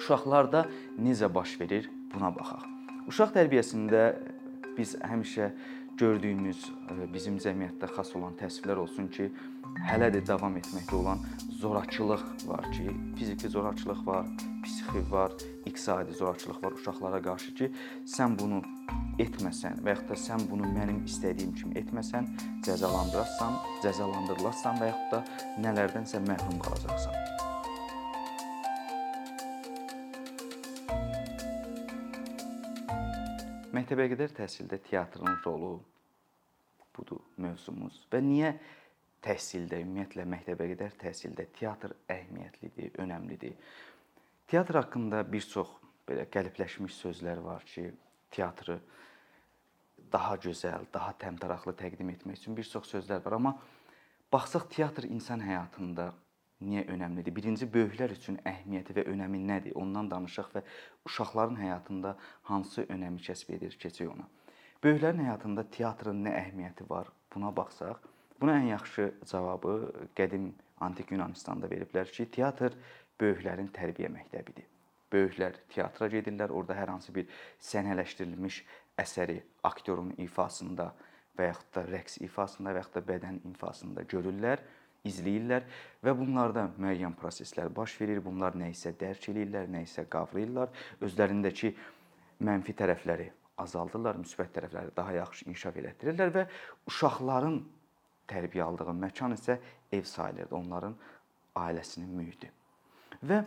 uşaqlarda necə baş verir buna baxaq. Uşaq tərbiyəsində biz həmişə gördüyümüz bizim cəmiyyətdə xas olan təsvirlər olsun ki, hələ də davam etməkdə olan zorakılıq var ki, fiziki zorakılıq var, psixi var, iqtisadi zorakılıq var uşaqlara qarşı ki, sən bunu etməsən və yaxud da sən bunu mənim istədiyim kimi etməsən, cəzalandırarsan, cəzalandırılasan və yaxud da nələrdənsə məhrum qalacaqsan. Məktəbəqədər təhsildə teatrın rolu budur mövzumuz. Və niyə təhsildə, ümumiyyətlə məktəbəqədər təhsildə teatr əhəmiyyətlidir, önəmlidir? Teatr haqqında bir çox belə qəlibləşmiş sözlər var ki, teatrı daha gözəl, daha təmtəraqlı təqdim etmək üçün bir çox sözlər var, amma baxsaq teatr insan həyatında niyə önəmlidir? Birinci böyüklər üçün əhəmiyyəti və önəmi nədir? Ondan danışaq və uşaqların həyatında hansı önəmi kəsb edir, keçək ona. Böyüklərin həyatında teatrın nə əhəmiyyəti var? Buna baxsaq, buna ən yaxşı cavabı qədim antik Yunanistanda veriblər ki, teatr böyüklərin tərbiyə məktəbidir. Böyüklər teatra gedirlər, orada hər hansı bir səhnələşdirilmiş əsəri aktyorun ifasında və yaxud da rəqs ifasında və yaxud da bədən ifasında görürlər izləyirlər və bunlarda müəyyən proseslər baş verir. Bunlar nə isə dərk eləyirlər, nə isə qavrayırlar. Özlərindəki mənfi tərəfləri azaldırlar, müsbət tərəfləri daha yaxşı inkişaf elətdirirlər və uşaqların tərbiyə aldığı məkan isə ev sayılır, onların ailəsinin mühiti. Və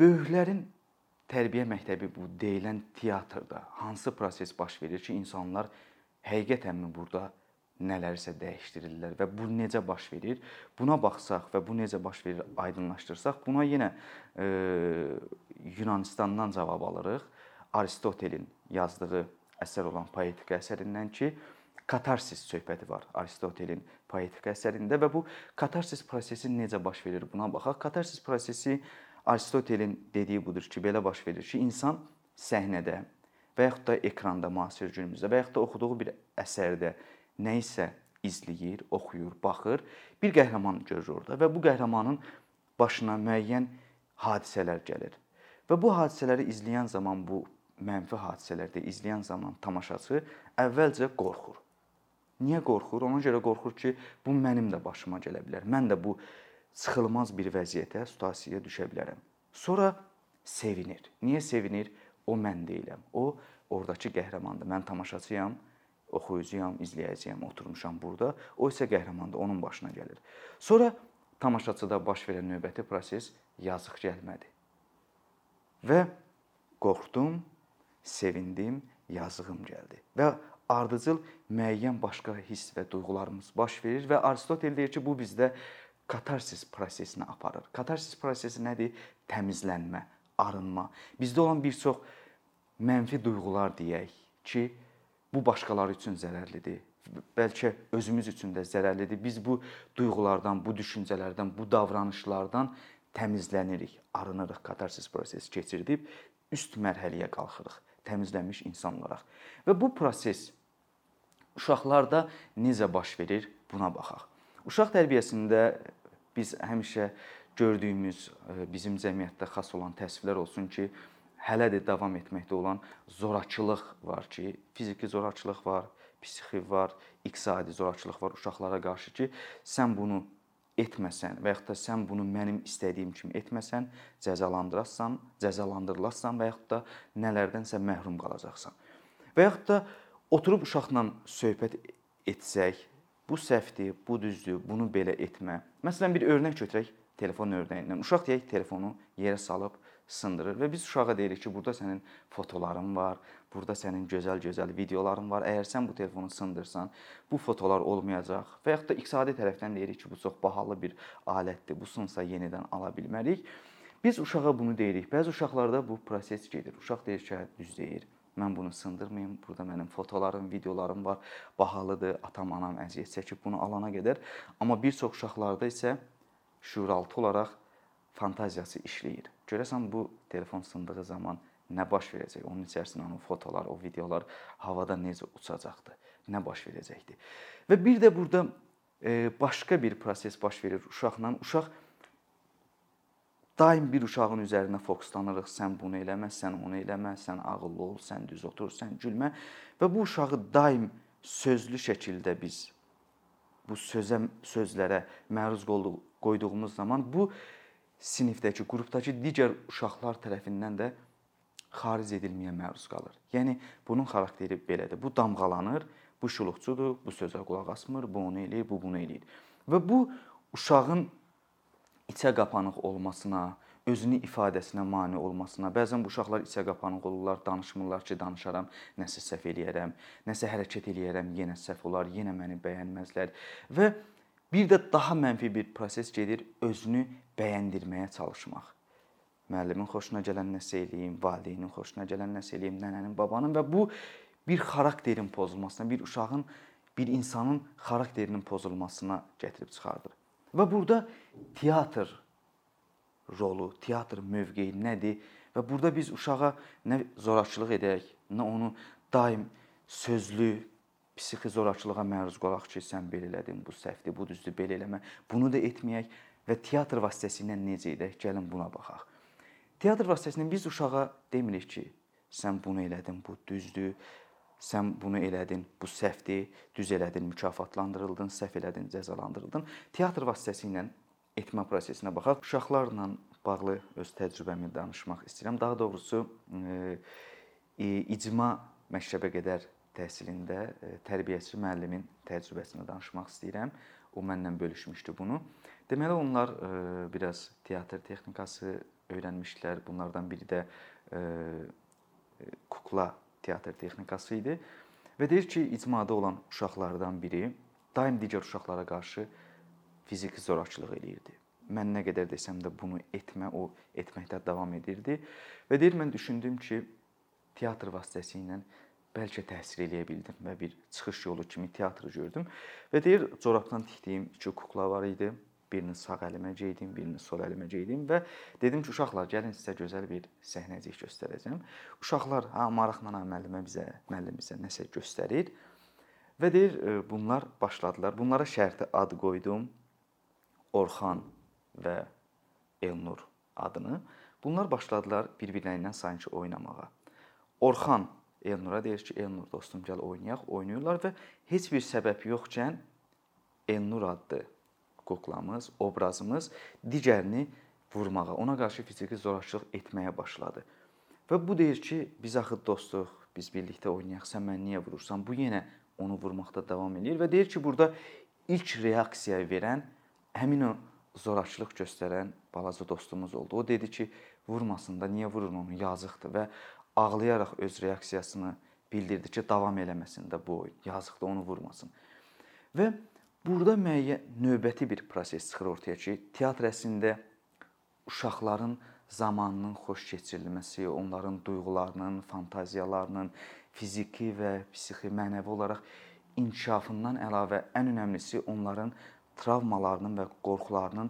böyüklərin tərbiyə məktəbi bu deyilən teatrda hansı proses baş verir ki, insanlar həqiqətənmi burada nələrsə dəyişdirirlər və bu necə baş verir? Buna baxsaq və bu necə baş verir aydınlaşdırsaq, buna yenə e, Yunanistandan cavab alırıq. Aristotelin yazdığı əsər olan poetika əsərindən ki, katarsis söhbəti var Aristotelin poetika əsərində və bu katarsis prosesi necə baş verir buna baxaq. Katarsis prosesi Aristotelin dediyi budur ki, belə baş verir ki, insan səhnədə və yaxud da ekranda müasir günümüzdə və yaxud da oxuduğu bir əsərdə nə isə izləyir, oxuyur, baxır, bir qəhrəman görür orada və bu qəhrəmanın başına müəyyən hadisələr gəlir. Və bu hadisələri izləyən zaman bu mənfi hadisələrdə izləyən zaman tamaşaçı əvvəlcə qorxur. Niyə qorxur? Ona görə qorxur ki, bu mənim də başıma gələ bilər. Mən də bu çıxılmaz bir vəziyyətə, situasiyaya düşə bilərəm. Sonra sevinir. Niyə sevinir? O mən deyiləm. O ordakı qəhrəmandır. Mən tamaşaçıyam oxuyucuyam, izləyəcəyəm, oturmuşam burada. O isə qəhrəmandır, onun başına gəlir. Sonra tamaşaçıda baş verən növbəti proses yazıq gəlmədi. Və qorxdum, sevindim, yazığım gəldi. Və ardıcıl müəyyən başqa hiss və duyğularımız baş verir və Aristotel deyir ki, bu bizdə katarsis prosesinə aparır. Katarsis prosesi nədir? Təmizlənmə, arınma. Bizdə olan bir çox mənfi duyğular deyək ki, bu başqaları üçün zərərlidir. Bəlkə özümüz üçün də zərərlidir. Biz bu duyğulardan, bu düşüncələrdən, bu davranışlardan təmizlənirik, arınırıq, katarsis prosesi keçirdib üst mərhələyə qalxırıq, təmizlənmiş insan olaraq. Və bu proses uşaqlarda necə baş verir, buna baxaq. Uşaq tərbiyəsində biz həmişə gördüyümüz bizim cəmiyyətdə xas olan təsvirlər olsun ki, hələ də davam etməkdə olan zorakılıq var ki, fiziki zorakılıq var, psixi var, iqtisadi zorakılıq var uşaqlara qarşı ki, sən bunu etməsən və yaxud da sən bunu mənim istədiyim kimi etməsən, cəzalandırasan, cəzalandırılasan və yaxud da nələrdənsə məhrum qalacaqsan. Və yaxud da oturub uşaqla söhbət etsək, bu səhvdir, bu düzdür, bunu belə etmə. Məsələn bir örnək götürək telefon örnəyindən. Uşaq deyək telefonu yerə salıb sındırır və biz uşağa deyirik ki, burada sənin fotoların var, burada sənin gözəl-gözəl videoların var. Əgər sən bu telefonu sındırsan, bu fotolar olmayacaq. Və yaxud da iqtisadi tərəfdən deyirik ki, bu çox bahalı bir alətdir. Bu sınsa yenidən ala bilmərik. Biz uşağa bunu deyirik. Bəzi uşaqlarda bu proses gedir. Uşaq deyir ki, hə, düz deyir. Mən bunu sındırmayım. Burada mənim fotolarım, videolarım var. Bahalıdır. Atam, anam əziyyət çəkib bunu alana qədər. Amma bir çox uşaqlarda isə şuuraltı olaraq fantaziyası işləyir. Görəsən bu telefon sındığı zaman nə baş verəcək? Onun içərisində onun fotolar, o videolar havada necə uçacaqdı? Nə baş verəcəkdi? Və bir də burada e, başqa bir proses baş verir uşaqla. Uşaq daim bir uşağın üzərinə fokuslanırıq. Sən bunu eləmə, sən onu eləmə, sən ağıllı ol, sən düz otur, sən gülmə və bu uşağı daim sözlü şəkildə biz bu sözə sözlərə məruz qoyduğumuz zaman bu sinifdəki, qrupdakı digər uşaqlar tərəfindən də xaric edilməyə məruz qalır. Yəni bunun xarakteri belədir. Bu damğalanır, bu şuluqçudur, bu sözə qulaq asmır, bu onu eləyir, bu bunu eləyir. Və bu uşağın içə qapanıq olmasına, özünü ifadəsinə mane olmasına. Bəzən bu uşaqlar içə qapanıq olurlar, danışmırlar ki, danışaram, nəsə səhv eləyərəm, nəsə hərəkət eləyərəm, yenə səhv olar, yenə məni bəyənməzlər. Və bir də daha mənfi bir proses gedir, özünü bəyəndirməyə çalışmaq müəllimin xoşuna gələn nəsə eləyim, valideynin xoşuna gələn nəsə eləyim, nənənin, babanın və bu bir xarakterin pozulmasına, bir uşağın, bir insanın xarakterinin pozulmasına gətirib çıxardır. Və burada teatr rolu, teatr mövqeyi nədir? Və burada biz uşağa nə zorakılıq edək, nə onu daim sözlü psixi zorakılığa məruz qalaq ki, sən belə elədin, bu səhvdir, bu düzdür, belə eləmə. Bunu da etməyək və teatr vasitəsilə necə edək? Gəlin buna baxaq. Teatr vasitəsilə biz uşağa demirik ki, sən bunu elədin, bu düzdür. Sən bunu elədin, bu səhvdir. Düz elədin, mükafatlandırıldın, səhv elədin, cəzalandırıldın. Teatr vasitəsilə etmə prosesinə baxaq. Uşaqlarla bağlı öz təcrübəmi danışmaq istəyirəm. Daha doğrusu icma məktəbə qədər təhsilində tərbiyəçi müəllimin təcrübəsini danışmaq istəyirəm. O mənlə bölüşmüşdü bunu. Deməli onlar biraz teatr texnikası öyrənmişdilər. Bunlardan biri də e, kukla teatr texnikası idi. Və deyir ki, icmada olan uşaqlardan biri daim digər uşaqlara qarşı fiziki zorakılıq eləyirdi. Mən nə qədər desəm də bunu etmə, o etməkdə davam edirdi. Və deyir mən düşündüm ki, teatr vasitəsilə bəlkə təsir eləyə bildim və bir çıxış yolu kimi teatrı gördüm. Və deyir, corabdan tikdiyim iki kukla var idi birini sağ əlimə geydim, birini sol əlimə geydim və dedim ki, uşaqlar, gəlin sizə gözəl bir səhnəcik göstərəcəm. Uşaqlar ha maraqla müəllimə bizə, müəllim bizə nəsə göstərir. Və deyir, e, bunlar başladılar. Bunlara şərti ad qoydum. Orxan və Elnur adını. Bunlar başladılar bir-birlərindən sanki oynamağa. Orxan Elnura deyir ki, Elnur dostum gəl oynayaq. Oynayırlar və heç bir səbəb yoxkən Elnur adlı kuklamız, obrazımız digərini vurmağa, ona qarşı fiziki zorakılıq etməyə başladı. Və bu deyir ki, biz axı dostuq, biz birlikdə oynayaq, sən məni niyə vurursan? Bu yenə onu vurmaqda davam eləyir və deyir ki, burada ilk reaksiya verən həmin o zorakılıq göstərən balaca dostumuz oldu. O dedi ki, vurmasın da, niyə vurur onu? Yazıqdır və ağlayaraq öz reaksiyasını bildirdi ki, davam eləməsin də bu oyun. Yazıqdır, onu vurmasın. Və Burada müəyyən növbəti bir proses çıxır ortaya ki, teatr əslində uşaqların zamanının xoş keçirilməsi, onların duyğularının, fantaziyalarının fiziki və psixi, mənəvi olaraq inkişafından əlavə ən önəmlisi onların travmalarının və qorxularının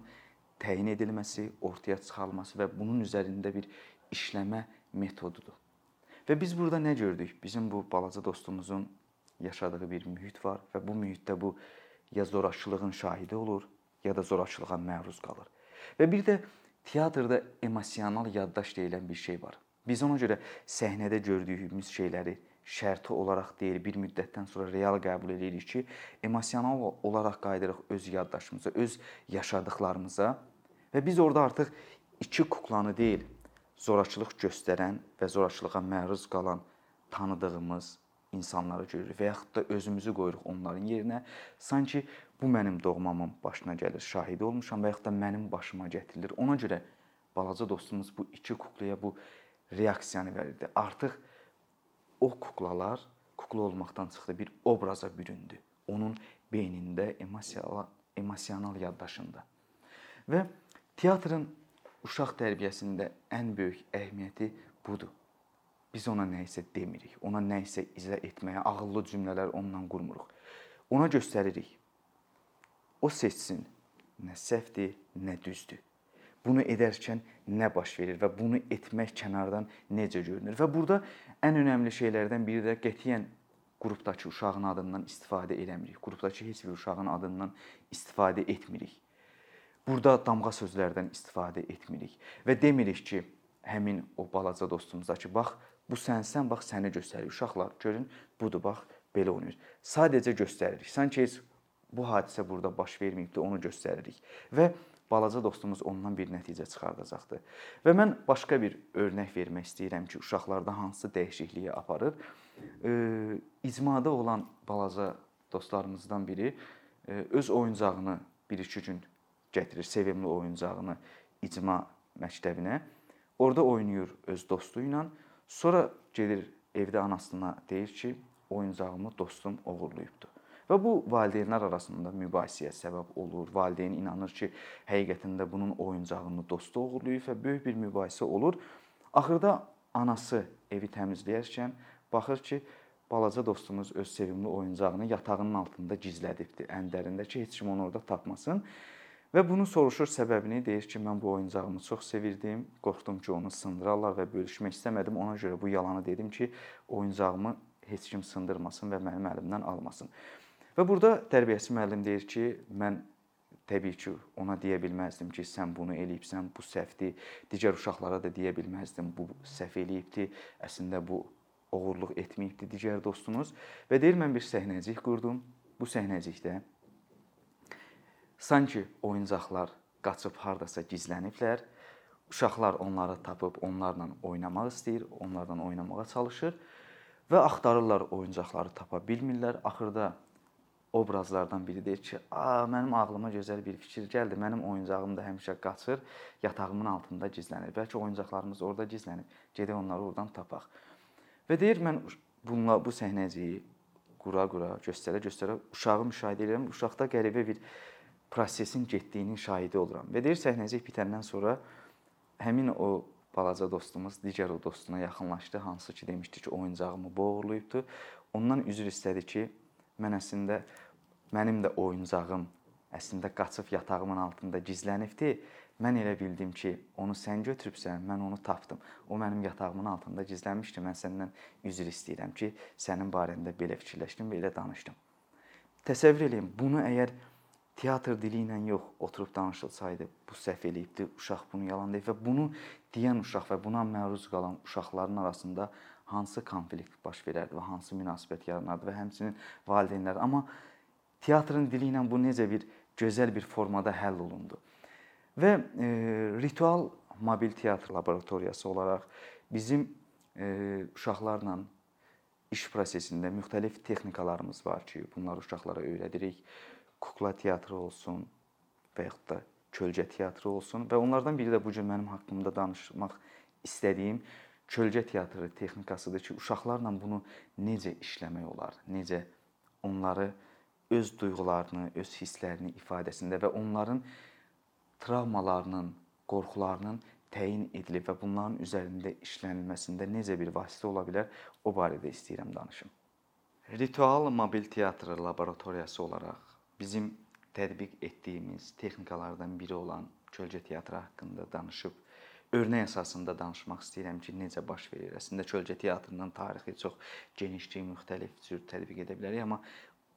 təyin edilməsi, ortaya çıxarılması və bunun üzərində bir işləmə metodudur. Və biz burada nə gördük? Bizim bu balaca dostumuzun yaşadığı bir mühit var və bu mühitdə bu ya zorakılığın şahidi olur, ya da zorakılığa məruz qalır. Və bir də teatrda emosional yaddaş deyilən bir şey var. Biz ona görə səhnədə gördüyümüz şeyləri şərti olaraq deyil, bir müddətdən sonra real qəbul edirik ki, emosional olaraq qayıdırıq öz yaddaşımıza, öz yaşadıklarımıza və biz orada artıq iki kuklanı deyil, zorakılıq göstərən və zorakılığa məruz qalan tanıdığımız insanları görürük və yaxud da özümüzü qoyuruq onların yerinə. Sanki bu mənim doğmamın başına gəlir, şahidi olmuşam və yaxud da mənim başıma gətirilir. Ona görə balaca dostumuz bu iki kuklaya bu reaksiyanı verirdi. Artıq o kuklalar kukla olmaqdan çıxdı, bir obraza büründü. Onun beynində, emosional, emosional yaddaşında. Və teatrın uşaq tərbiyəsində ən böyük əhəmiyyəti budur. Biz ona nə isə demirik, ona nə isə izah etməyə ağıllı cümlələr ondan qurmuruq. Ona göstəririk. O seçsin nə səhvdir, nə düzdür. Bunu edərkən nə baş verir və bunu etmək kənardan necə görünür? Və burada ən önəmli şeylərdən biri də qətiyyən qrupdakı uşağın adından istifadə eləmirik. Qrupdakı heç bir uşağın adından istifadə etmirik. Burada damğa sözlərdən istifadə etmirik və demirik ki, həmin o balaca dostumuza ki, bax bu sənsən, bax səni göstərir. Uşaqlar görün, budur bax belə oynayır. Sadəcə göstəririk. Sanki heç bu hadisə burada baş verməyibdi, onu göstəririk. Və balaca dostumuz ondan bir nəticə çıxardacaqdır. Və mən başqa bir örnək vermək istəyirəm ki, uşaqlarda hansı dəyişikliyi aparır. İcmada olan balaca dostlarımızdan biri öz oyuncağını 1-2 gün gətirir, sevimli oyuncağını icma məktəbinə. Orda oynayır öz dostu ilə. Sonra gedir evdə anasına deyir ki, oyuncağımı dostum oğurlayıbdı. Və bu valideynlər arasında mübahisəyə səbəb olur. Valideyn inanır ki, həqiqətən də bunun oyuncağını dostu oğurlayıb və böyük bir mübahisə olur. Axırda anası evi təmizləyərkən baxır ki, balaca dostumuz öz sevimli oyuncağını yatağının altında gizlədibdi, əndərində ki, heç kim onu orada tapmasın. Və bunu soruşur səbəbini, deyir ki, mən bu oyuncağımı çox sevirdim, qorxdum ki, onu sındırarlar və bölüşmək istəmədim. Ona görə bu yalanı dedim ki, oyuncağımı heç kim sındırmasın və mənim əlimdən almasın. Və burada tərbiyəçi müəllim deyir ki, mən təbii ki, ona deyə bilməzdim ki, sən bunu eləyibsən, bu səhvdir. Digər uşaqlara da deyə bilməzdim, bu səhv eləyibdi. Əslində bu oğurluq etməyibdi digər dostunuz. Və deyir mən bir səhnəcik qurdum. Bu səhnəcikdə sanki oyuncaqlar qaçıb hardasa gizləniblər. Uşaqlar onları tapıb onlarla oynamaq istəyir, onlardan oynamağa çalışır və axtarırlar oyuncaqları tapa bilmirlər. Axırda obrazlardan biri deyir ki, "A, mənim ağlıma gözəl bir fikir gəldi. Mənim oyuncağım da həmişə qaçır, yatağımın altında gizlənir. Bəlkə oyuncaqlarımız orada gizlənib. Gedək onları oradan tapaq." Və deyir mən bununla bu səhnəciyi qura-qura, göstərə-göstərə uşağı müşahidə edirəm. Uşaqda qəribə bir prosesin getdiyinin şahidi oluram. Və deyir səhnəcik bitəndən sonra həmin o balaca dostumuz digər o dostuna yaxınlaşdı, hansı ki demişdi ki, oyuncağımı boğurlayıbdı. Ondan üzr istədi ki, Mən əslində mənim də oyuncağım əslində qaçıb yatağımın altında gizlənibdi. Mən elə bildim ki, onu sən götürübsən, mən onu tapdım. O mənim yatağımın altında gizlənmişdi. Mən səndən üzr istəyirəm ki, sənin barəndə belə fikirləşdim, belə danışdım. Təsəvvür eləyin, bunu əgər teatr dili ilə yox, oturub danışılsaydı, bu səhv eləyibdi, uşaq bunu yalan deyib və bunu deyən uşaq və buna məruz qalan uşaqların arasında hansı konflikt baş verərdi və hansı münasibət yaranardı və həmçinin valideynlər. Amma teatrın dili ilə bu necə bir gözəl bir formada həll olundu. Və e, ritual mobil teatr laboratoriyası olaraq bizim e, uşaqlarla iş prosesində müxtəlif texnikalarımız var ki, bunları uşaqlara öyrədirik. Kukla teatrı olsun və yaxud da kölgə teatrı olsun və onlardan biri də bu gün mənim haqqımda danışmaq istədiyim kölgə teatrı texnikasıdır ki, uşaqlarla bunu necə işləmək olar, necə onları öz duyğularını, öz hisslərini ifadəsində və onların travmalarının, qorxularının təyin edilib və bunların üzərində işlənilməsində necə bir vasitə ola bilər, o barədə istəyirəm danışım. Ritual mobil teatr laboratoriyası olaraq bizim tətbiq etdiyimiz texnikalardan biri olan kölgə teatrı haqqında danışıb örnək əsasında danışmaq istəyirəm ki, necə baş verir. Əslində kölgə teatrının tarixi çox genişdir, müxtəlif cür tətbiq edə bilərik, amma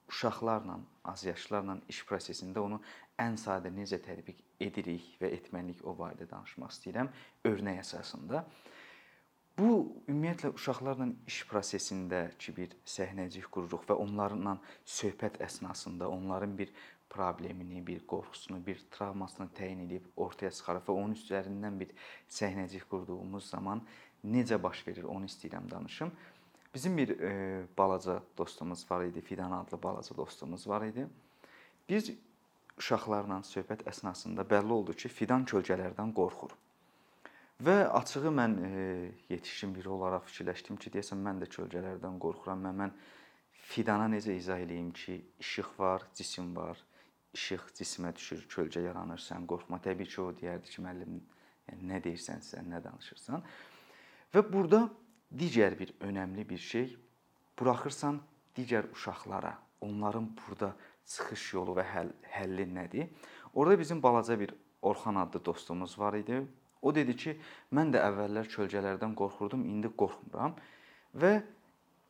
uşaqlarla, azyaşlılarla iş prosesində onu ən sadə necə tətbiq edirik və etməliyik o barədə danışmaq istəyirəm örnək əsasında. Bu ümumiyyətlə uşaqlarla iş prosesində ki bir səhnəcik qururuq və onlarla söhbət əsnasında onların bir problemini, bir qorxusunu, bir travmasını təyin edib ortaya çıxarıb və onun üzərindən bir səhnəcik qurduğumuz zaman necə baş verir, onu istəyirəm danışım. Bizim bir e, balaca dostumuz var idi, Fidan adlı balaca dostumuz var idi. Biz uşaqlarla söhbət əsnasında bəlli oldu ki, Fidan kölgələrdən qorxur. Və açığı mən e, yetişkin biri olaraq fikirləşdim ki, deyəsən mən də kölgələrdən qorxuram və mən Fidana necə izah eləyim ki, işıq var, cisim var, işıq cismə düşür, kölgə yaranır, sən qorxma. Təbii ki, o deyərdi ki, müəllim, yəni nə deyirsənsə, nə danışırsan. Və burada digər bir önəmli bir şey buraxırsan digər uşaqlara, onların burada çıxış yolu və həll, həlli nədir? Orada bizim balaca bir Orxan adlı dostumuz var idi. O dedi ki, mən də əvvəllər kölgələrdən qorxurdum, indi qorxmuram. Və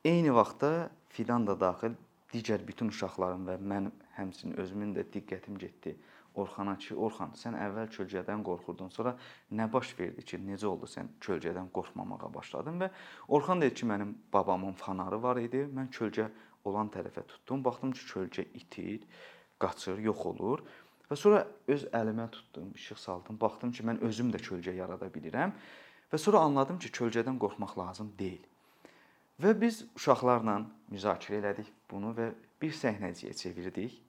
eyni vaxtda Fidan da daxil digər bütün uşaqların və mən həmçinin özümün də diqqətim getdi Orxana ki, Orxan, sən əvvəl kölgədən qorxurdun, sonra nə baş verdi ki, necə oldu sən kölgədən qorxmamağa başladın və Orxan dedi ki, mənim babamın fanarı var idi. Mən kölgə olan tərəfə tutdum. Baxdım ki, kölgə itir, qaçır, yox olur. Və sonra öz əlimə tutdum, işıq saldım. Baxdım ki, mən özüm də kölgə yarada bilirəm. Və sonra anladım ki, kölgədən qorxmaq lazım deyil. Və biz uşaqlarla müzakirə elədik bunu və bir səhnəciyə çevirdik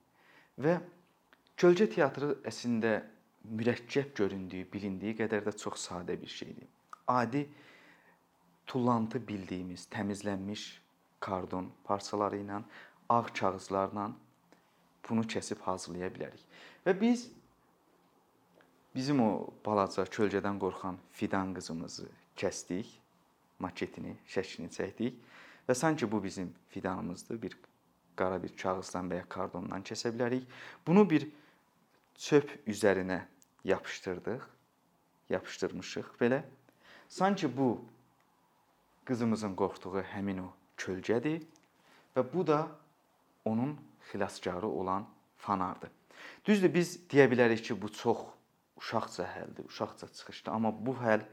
və Kölgə teatrı əslində mürəkkəb göründüyü, bilindiyi qədər də çox sadə bir şeydir. Adi tullantı bildiyimiz, təmizlənmiş kardon parçaları ilə, ağ kağızlarla bunu kəsib hazırlaya bilərik. Və biz bizim o balaca kölgədən qorxan fidan qızımızı kəsdik, maketini, şəklini çəkdik və sanki bu bizim fidanımızdır. Bir qara bir kağızdan və ya kardondan kəsə bilərik. Bunu bir çöp üzərinə yapışdırdıq. Yapışdırmışıq belə. Sanki bu qızımızın qorxduğu həmin o kölgədir və bu da onun xilaskarı olan fanardır. Düzdür, biz deyə bilərik ki, bu çox uşaqca həldir, uşaqca çıxışdır, amma bu həll,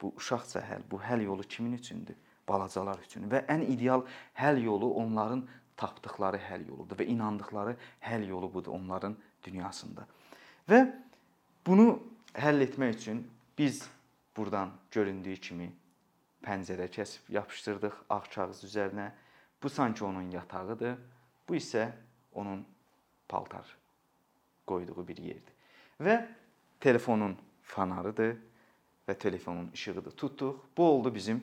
bu uşaqca həll, bu həll yolu kimin üçündür? Balacalar üçün və ən ideal həll yolu onların tapdıqları həll yoludur və inandıqları həll yolu budur onların dünyasında. Və bunu həll etmək üçün biz burdan göründüyü kimi pəncərə kəsib yapışdırdıq ağ kağız üzərinə. Bu sanki onun yatağıdır. Bu isə onun paltar qoyduğu bir yerdir. Və telefonun fanarıdır və telefonun işığıdır. Tutduq. Bu oldu bizim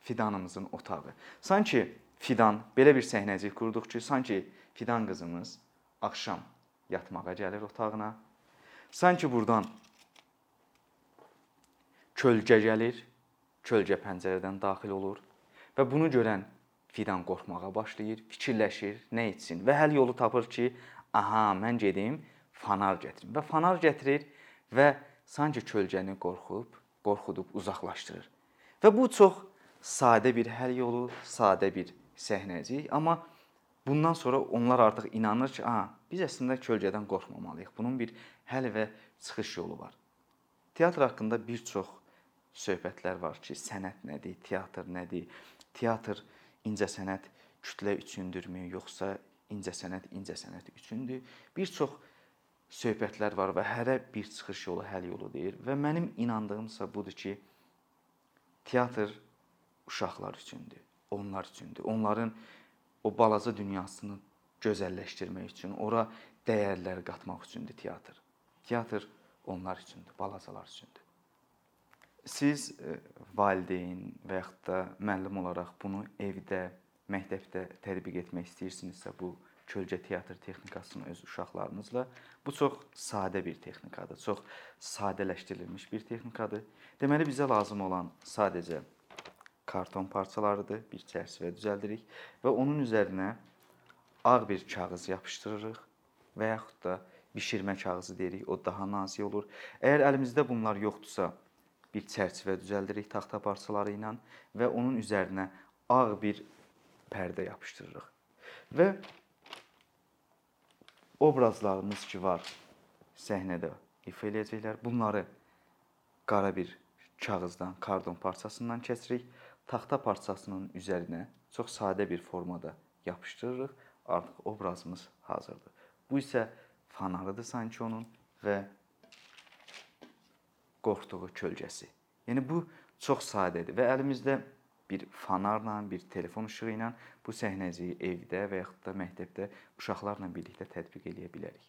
fidanımızın otağı. Sanki fidan belə bir səhnəcik qurduq ki, sanki fidan qızımız axşam yatmağa gəlir otağına Sanki burdan kölgə gəlir, kölgə pəncərədən daxil olur və bunu görən fidan qorxmağa başlayır, fikirləşir, nə etsin və həll yolu tapır ki, aha, mən gedim fanar gətirim və fanar gətirir və sanki kölgəni qorxub, qorxudub uzaqlaşdırır. Və bu çox sadə bir həll yolu, sadə bir səhnəcik, amma bundan sonra onlar artıq inanır ki, aha, biz əslində kölgədən qorxmamalıyıq. Bunun bir həll və çıxış yolu var. Teatr haqqında bir çox söhbətlər var ki, sənət nədir, teatr nədir? Teatr incəsənət kütlə üçündürmü, yoxsa incəsənət incəsənət üçündür? Bir çox söhbətlər var və hərə bir çıxış yolu, həll yolu deyir və mənim inandığımsa budur ki, teatr uşaqlar üçündür, onlar üçündür. Onların o balaca dünyasını gözəlləşdirmək üçün, ora dəyərlər qatmaq üçündür teatr. Teatr onlar üçündür, balacalar üçündür. Siz e, valideyn və yaxud da müəllim olaraq bunu evdə, məktəbdə tətbiq etmək istəyirsinizsə, bu kölgə teatr texnikasını öz uşaqlarınızla bu çox sadə bir texnikadır. Çox sadələşdirilmiş bir texnikadır. Deməli bizə lazım olan sadəcə karton parçalarıdır. Bir çərçivə düzəldirik və onun üzərinə ağ bir kağız yapışdırırıq və yaxud da bişirmə kağızı deyirik, o daha nazik olur. Əgər əlimizdə bunlar yoxdursa, bir çərçivə düzəldirik taxta parçaları ilə və onun üzərinə ağ bir pərdə yapışdırırıq. Və obrazlarımız ki var səhnədə ifa eləyəcəklər. Bunları qara bir kağızdan, kardon parçasından kəsirik. Taxta parçasının üzərinə çox sadə bir formada yapışdırırıq. Artıq obrazımız hazırdır. Bu isə fanarıdır sanki onun və qorxduğu kölgəsi. Yəni bu çox sadədir və əlimizdə bir fanarla, bir telefon işığı ilə bu səhnəciyi evdə və yaxud da məktəbdə uşaqlarla birlikdə tətbiq eləyə bilərik.